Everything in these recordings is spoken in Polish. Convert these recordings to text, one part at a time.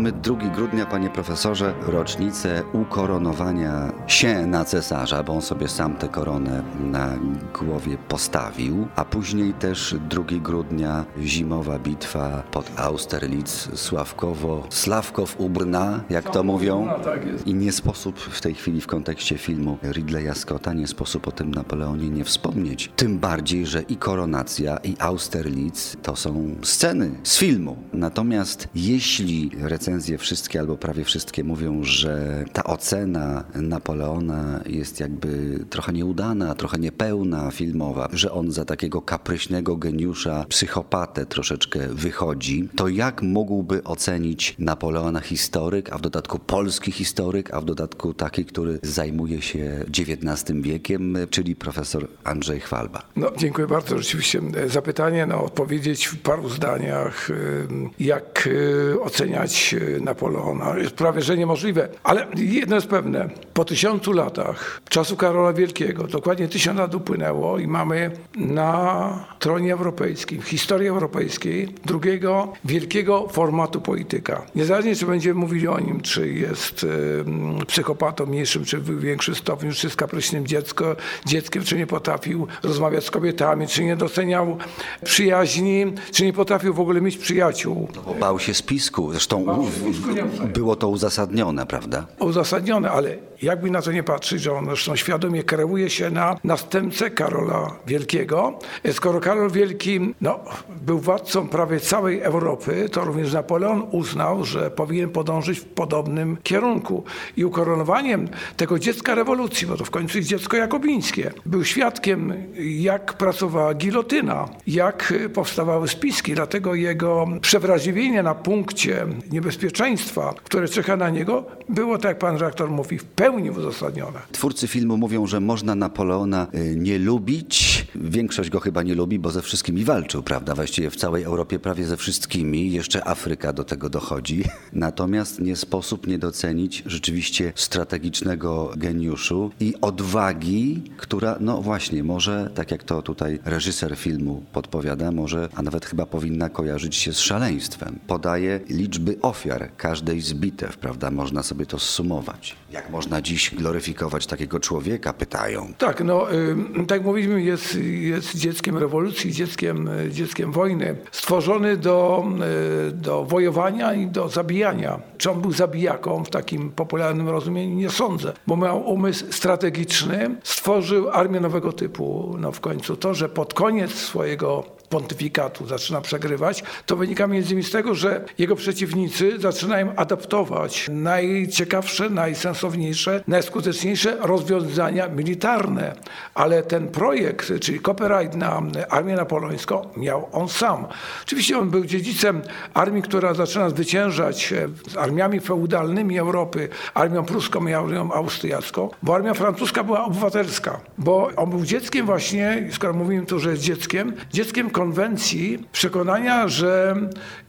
mamy 2 grudnia, panie profesorze, rocznicę ukoronowania się na cesarza, bo on sobie sam tę koronę na głowie postawił, a później też 2 grudnia zimowa bitwa pod Austerlitz, Sławkowo, Sławkow u Brna, jak to mówią. tak. I nie sposób w tej chwili w kontekście filmu Ridleya Scotta, nie sposób o tym Napoleonie nie wspomnieć. Tym bardziej, że i koronacja, i Austerlitz to są sceny z filmu. Natomiast jeśli recenzje wszystkie albo prawie wszystkie mówią, że ta ocena Napoleona jest jakby trochę nieudana, trochę niepełna filmowa, że on za takiego kapryśnego geniusza, psychopatę troszeczkę wychodzi, to jak mógłby ocenić Napoleona historyk, a w dodatku polski historyk, a w dodatku taki, który zajmuje się XIX wiekiem, czyli profesor Andrzej Chwalba? No, dziękuję bardzo. Rzeczywiście e, zapytanie, no, odpowiedzieć w paru zdaniach, e, jak e, oceniać e, Napoleona, jest prawie że niemożliwe. Ale jedno jest pewne, po tysiącu latach czasu Karola Wielkiego, dokładnie tysiąc lat upłynęło i mamy na tronie europejskim, w historii europejskiej, drugiego wielkiego formatu polityka. Niezależnie, czy będziemy mówili o nim, czy jest e, psychopatą mniejszym, czy w większym stopniu, czy jest kapryśnym dziecko, dzieckiem, czy nie potrafił rozmawiać z kobietami, czy nie doceniał przyjaźni, czy nie potrafił w ogóle mieć przyjaciół. Bo bał się spisku, zresztą było to uzasadnione, prawda? uzasadnione, ale jakby na to nie patrzeć, że on zresztą świadomie kreuje się na następcę Karola Wielkiego. Skoro Karol Wielki no, był władcą prawie całej Europy, to również Napoleon uznał, że powinien podążyć w podobnym kierunku. I ukoronowaniem tego dziecka rewolucji, bo to w końcu jest dziecko jakobińskie, był świadkiem, jak pracowała gilotyna, jak powstawały spiski, dlatego jego przewrażliwienie na punkcie niebezpieczeństwa, które czeka na niego, było, tak jak pan redaktor mówi, w pełni uzasadnione. Twórcy filmu mówią, że można Napoleona y, nie lubić. Większość go chyba nie lubi, bo ze wszystkimi walczył, prawda? Właściwie w całej Europie prawie ze wszystkimi. Jeszcze Afryka do tego dochodzi. Natomiast nie sposób nie docenić rzeczywiście strategicznego geniuszu i odwagi, która, no właśnie, może, tak jak to tutaj reżyser filmu podpowiada, może, a nawet chyba powinna kojarzyć się z szaleństwem. Podaje liczby ofiar każdej z bitew, prawda? Można sobie to zsumować. Jak można dziś gloryfikować takiego człowieka, pytają. Tak, no tak mówiliśmy, jest, jest dzieckiem rewolucji, dzieckiem, dzieckiem wojny, stworzony do, y, do wojowania i do zabijania. Czy on był zabijaką w takim popularnym rozumieniu? Nie sądzę, bo miał umysł strategiczny, stworzył armię nowego typu. No w końcu to, że pod koniec swojego pontyfikatu zaczyna przegrywać, to wynika między innymi z tego, że jego przeciwnicy zaczynają adaptować najciekawsze, najsensowniejsze, najskuteczniejsze rozwiązania militarne. Ale ten projekt, czyli copyright na armię napoleońską, miał on sam. Oczywiście on był dziedzicem armii, która zaczyna zwyciężać z armiami feudalnymi Europy, armią pruską i armią austriacką, bo armia francuska była obywatelska, bo on był dzieckiem właśnie, skoro mówimy tu, że jest dzieckiem, dzieckiem konwencji przekonania, że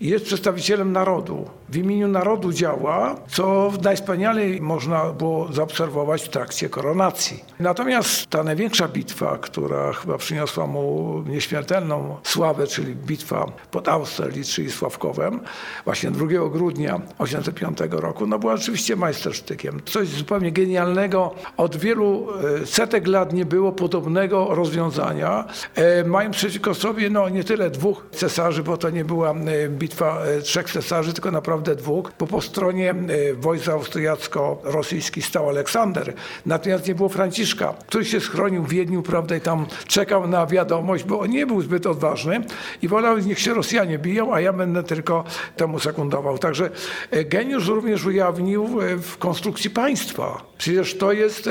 jest przedstawicielem narodu. W imieniu narodu działa, co najwspanialej można było zaobserwować w trakcie koronacji. Natomiast ta największa bitwa, która chyba przyniosła mu nieśmiertelną sławę, czyli bitwa pod Austerlitz, czyli Sławkowem, właśnie 2 grudnia 1985 roku, no była oczywiście majstersztykiem. Coś zupełnie genialnego. Od wielu e, setek lat nie było podobnego rozwiązania. E, mają przeciwko sobie no, nie tyle dwóch cesarzy, bo to nie była e, bitwa e, trzech cesarzy, tylko naprawdę dwóch, bo po stronie e, wojsk austriacko-rosyjskich stał Aleksander, natomiast nie było Franciszka, który się schronił w Wiedniu, prawda, i tam czekał na wiadomość, bo on nie był zbyt odważny i wolał, niech się Rosjanie biją, a ja będę tylko temu sekundował. Także geniusz również ujawnił w konstrukcji państwa. Przecież to jest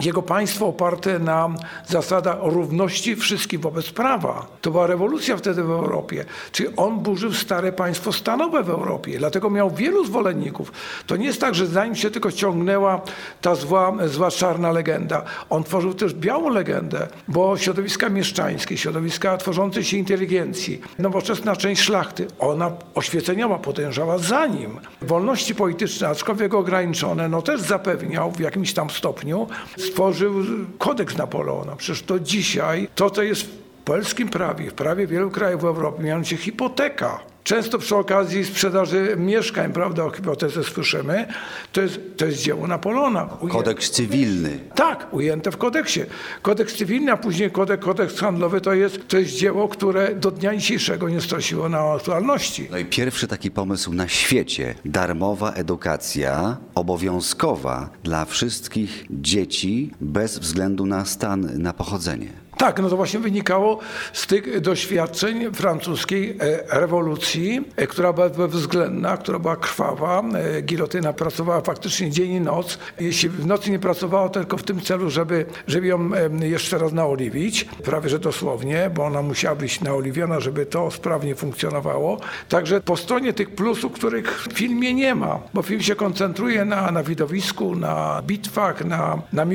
jego państwo oparte na zasadach równości wszystkich wobec prawa. To była rewolucja wtedy w Europie. Czyli on burzył stare państwo stanowe w Europie. Dlatego miał wielu zwolenników. To nie jest tak, że za nim się tylko ciągnęła ta zła, zła czarna legenda. On tworzył też białą legendę, bo środowiska mieszczańskie, środowiska tworzącej się inteligencji, nowoczesna część szlachty, ona oświeceniowa potężała za nim. Wolności polityczne, aczkolwiek ograniczone, no też zapewniał w jakimś tam stopniu, stworzył kodeks Napoleona. Przecież to dzisiaj, to co jest polskim prawie, w prawie wielu krajów w Europie, mianowicie hipoteka. Często przy okazji sprzedaży mieszkań, prawda, o hipotezę słyszymy, to jest, to jest dzieło Napoleona. Kodeks cywilny. Tak, ujęte w kodeksie. Kodeks cywilny, a później kodeks, kodeks handlowy to jest, to jest dzieło, które do dnia dzisiejszego nie straciło na aktualności. No i pierwszy taki pomysł na świecie. Darmowa edukacja, obowiązkowa dla wszystkich dzieci bez względu na stan, na pochodzenie. Tak, no to właśnie wynikało z tych doświadczeń francuskiej e, rewolucji, e, która była bezwzględna, która była krwawa. E, gilotyna pracowała faktycznie dzień i noc. Jeśli w nocy nie pracowała, tylko w tym celu, żeby, żeby ją jeszcze raz naoliwić, prawie że dosłownie, bo ona musiała być naoliwiona, żeby to sprawnie funkcjonowało. Także po stronie tych plusów, których w filmie nie ma, bo film się koncentruje na, na widowisku, na bitwach, na, na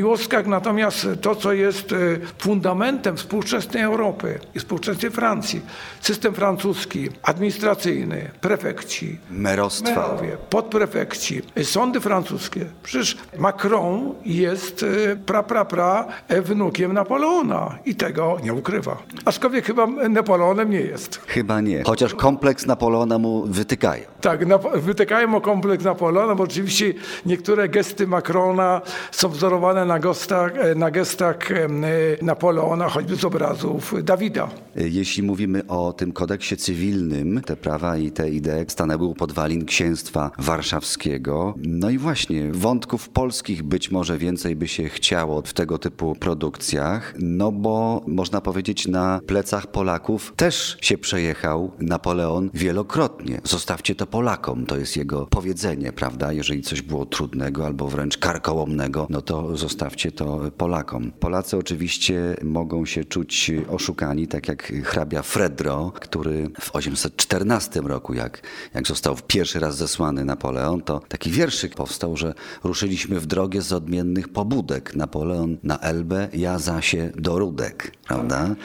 natomiast to, co jest fundamentem, fundamentem współczesnej Europy i współczesnej Francji. System francuski, administracyjny, prefekci, merostwa, merowie, podprefekci, sądy francuskie. Przecież Macron jest e, pra, pra, pra e, wnukiem Napoleona i tego nie ukrywa. Aczkolwiek chyba Napoleonem nie jest. Chyba nie. Chociaż kompleks Napoleona mu wytykają. Tak, wytykają mu kompleks Napoleona, bo oczywiście niektóre gesty Macrona są wzorowane na gestach, e, na gestach Napoleona, choćby z obrazów Dawida. Jeśli mówimy o tym kodeksie cywilnym, te prawa i te idee stanęły u podwalin księstwa warszawskiego. No i właśnie, wątków polskich być może więcej by się chciało w tego typu produkcjach, no bo można powiedzieć na plecach Polaków też się przejechał Napoleon wielokrotnie. Zostawcie to Polakom, to jest jego powiedzenie, prawda? Jeżeli coś było trudnego albo wręcz karkołomnego, no to zostawcie to Polakom. Polacy oczywiście mogą mogą się czuć oszukani, tak jak hrabia Fredro, który w 814 roku, jak, jak został pierwszy raz zesłany Napoleon, to taki wierszyk powstał, że ruszyliśmy w drogę z odmiennych pobudek. Napoleon na Elbę, ja zasie do Rudek, prawda?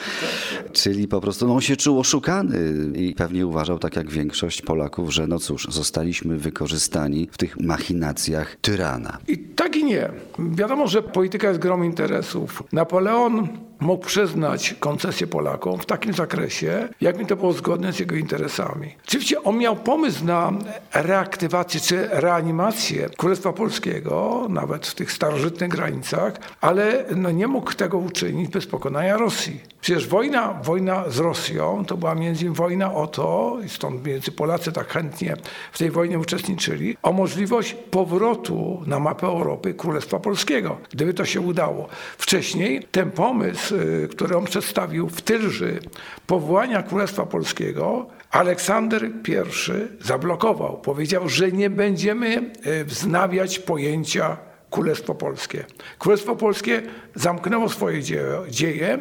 Czyli po prostu no, on się czuł oszukany i pewnie uważał, tak jak większość Polaków, że no cóż, zostaliśmy wykorzystani w tych machinacjach tyrana. I tak i nie. Wiadomo, że polityka jest grom interesów. Napoleon mógł przyznać koncesję Polakom w takim zakresie, jak mi to było zgodne z jego interesami. Oczywiście on miał pomysł na reaktywację czy reanimację Królestwa Polskiego, nawet w tych starożytnych granicach, ale no nie mógł tego uczynić bez pokonania Rosji. Przecież wojna, wojna z Rosją to była między innymi wojna o to, i stąd między Polacy tak chętnie w tej wojnie uczestniczyli, o możliwość powrotu na mapę Europy Królestwa Polskiego, gdyby to się udało. Wcześniej ten pomysł, y, który on przedstawił w Tylży, powołania Królestwa Polskiego, Aleksander I zablokował. Powiedział, że nie będziemy y, wznawiać pojęcia Królestwo Polskie. Królestwo Polskie zamknęło swoje dzieje,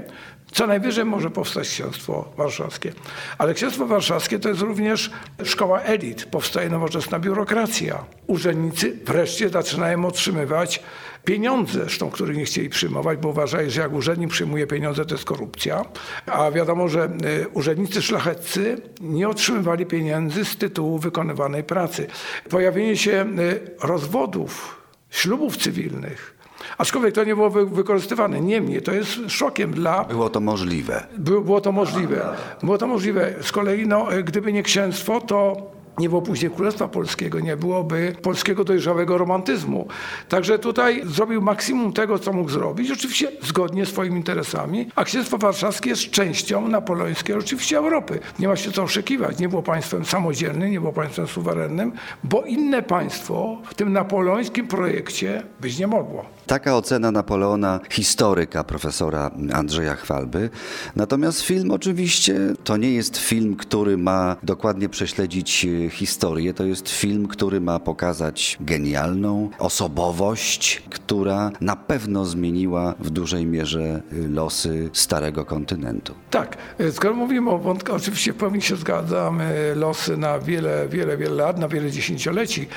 co najwyżej może powstać księstwo warszawskie. Ale księstwo warszawskie to jest również szkoła elit. Powstaje nowoczesna biurokracja. Urzędnicy wreszcie zaczynają otrzymywać pieniądze, zresztą których nie chcieli przyjmować, bo uważali, że jak urzędnik przyjmuje pieniądze, to jest korupcja. A wiadomo, że e, urzędnicy szlacheccy nie otrzymywali pieniędzy z tytułu wykonywanej pracy. Pojawienie się e, rozwodów, ślubów cywilnych, Aczkolwiek to nie było wykorzystywane. Niemniej to jest szokiem dla... Było to możliwe. Było, było to możliwe. Było to możliwe. Z kolei, no, gdyby nie księstwo, to nie było później Królestwa Polskiego, nie byłoby polskiego dojrzałego romantyzmu. Także tutaj zrobił maksimum tego, co mógł zrobić, oczywiście zgodnie z swoimi interesami, a Księstwo Warszawskie jest częścią napoleońskiej oczywiście Europy. Nie ma się co oszukiwać. Nie było państwem samodzielnym, nie było państwem suwerennym, bo inne państwo w tym napoleońskim projekcie być nie mogło. Taka ocena Napoleona, historyka profesora Andrzeja Chwalby. Natomiast film oczywiście to nie jest film, który ma dokładnie prześledzić historię. To jest film, który ma pokazać genialną osobowość, która na pewno zmieniła w dużej mierze e, losy starego kontynentu. Tak, e, skoro mówimy o wątkach, oczywiście w pełni się zgadzam, losy na wiele, wiele, wiele lat, na wiele dziesięcioleci.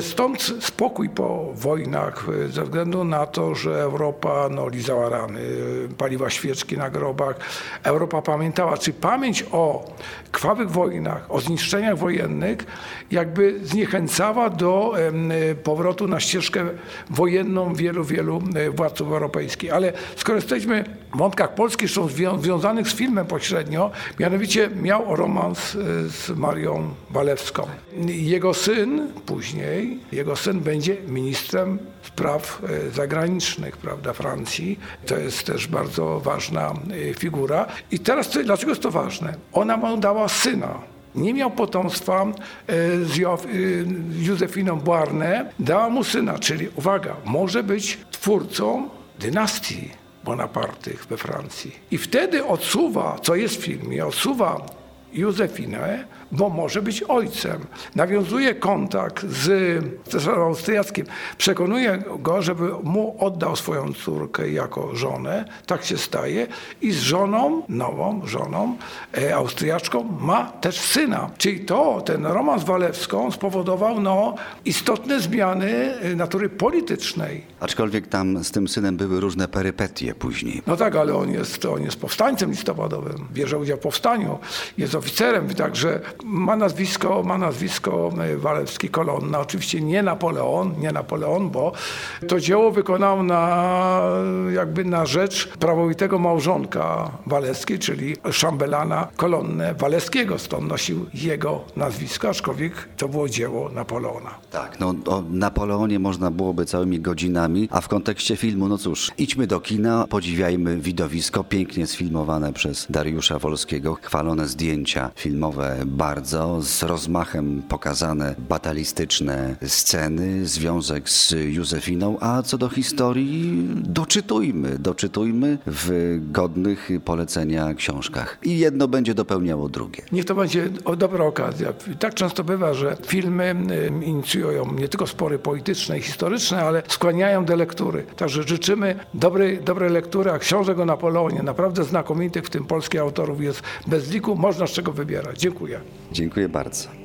Stąd spokój po wojnach ze względu na to, że Europa no, lizała rany, paliła świeczki na grobach. Europa pamiętała, czy pamięć o krwawych wojnach, o zniszczeniach wojennych Jakby zniechęcała do e, powrotu na ścieżkę wojenną wielu, wielu e, władców europejskich. Ale skoro jesteśmy w wątkach polskich, zwią- związanych z filmem pośrednio, mianowicie miał romans e, z Marią Walewską. Jego syn później, jego syn będzie ministrem spraw zagranicznych, prawda, Francji. To jest też bardzo ważna figura. I teraz dlaczego jest to ważne? Ona mu dała syna. Nie miał potomstwa e, z e, Józefiną Boarne, dała mu syna, czyli uwaga, może być twórcą dynastii Bonapartych we Francji. I wtedy odsuwa, co jest w filmie, odsuwa Józefinę, bo może być ojcem. Nawiązuje kontakt z cesarzem austriackim, przekonuje go, żeby mu oddał swoją córkę jako żonę. Tak się staje. I z żoną, nową żoną, e, austriaczką, ma też syna. Czyli to, ten romans z Walewską spowodował no, istotne zmiany e, natury politycznej. Aczkolwiek tam z tym synem były różne perypetie później. No tak, ale on jest, on jest powstańcem listopadowym, bierze udział w powstaniu, jest oficerem, także ma nazwisko, ma nazwisko e, Walewski Kolonna. Oczywiście nie Napoleon, nie Napoleon, bo to dzieło wykonał na, jakby na rzecz prawowitego małżonka Walewskiej, czyli szambelana Kolonnę Walewskiego, stąd nosił jego nazwisko, aczkolwiek to było dzieło Napoleona. Tak, no o Napoleonie można byłoby całymi godzinami, a w kontekście filmu, no cóż, idźmy do kina, podziwiajmy widowisko, pięknie sfilmowane przez Dariusza Wolskiego, chwalone zdjęcia filmowe bardzo, z rozmachem pokazane batalistyczne sceny, związek z Józefiną, a co do historii, doczytujmy, doczytujmy w godnych polecenia książkach. I jedno będzie dopełniało drugie. Niech to będzie dobra okazja. Tak często bywa, że filmy y, inicjują nie tylko spory polityczne i historyczne, ale skłaniają do lektury. Także życzymy dobrej, dobrej lektury, a książek o Napoleonie, naprawdę znakomitych, w tym polskich autorów jest bez liku, można z czego wybierać. Dziękuję. Dziękuję bardzo.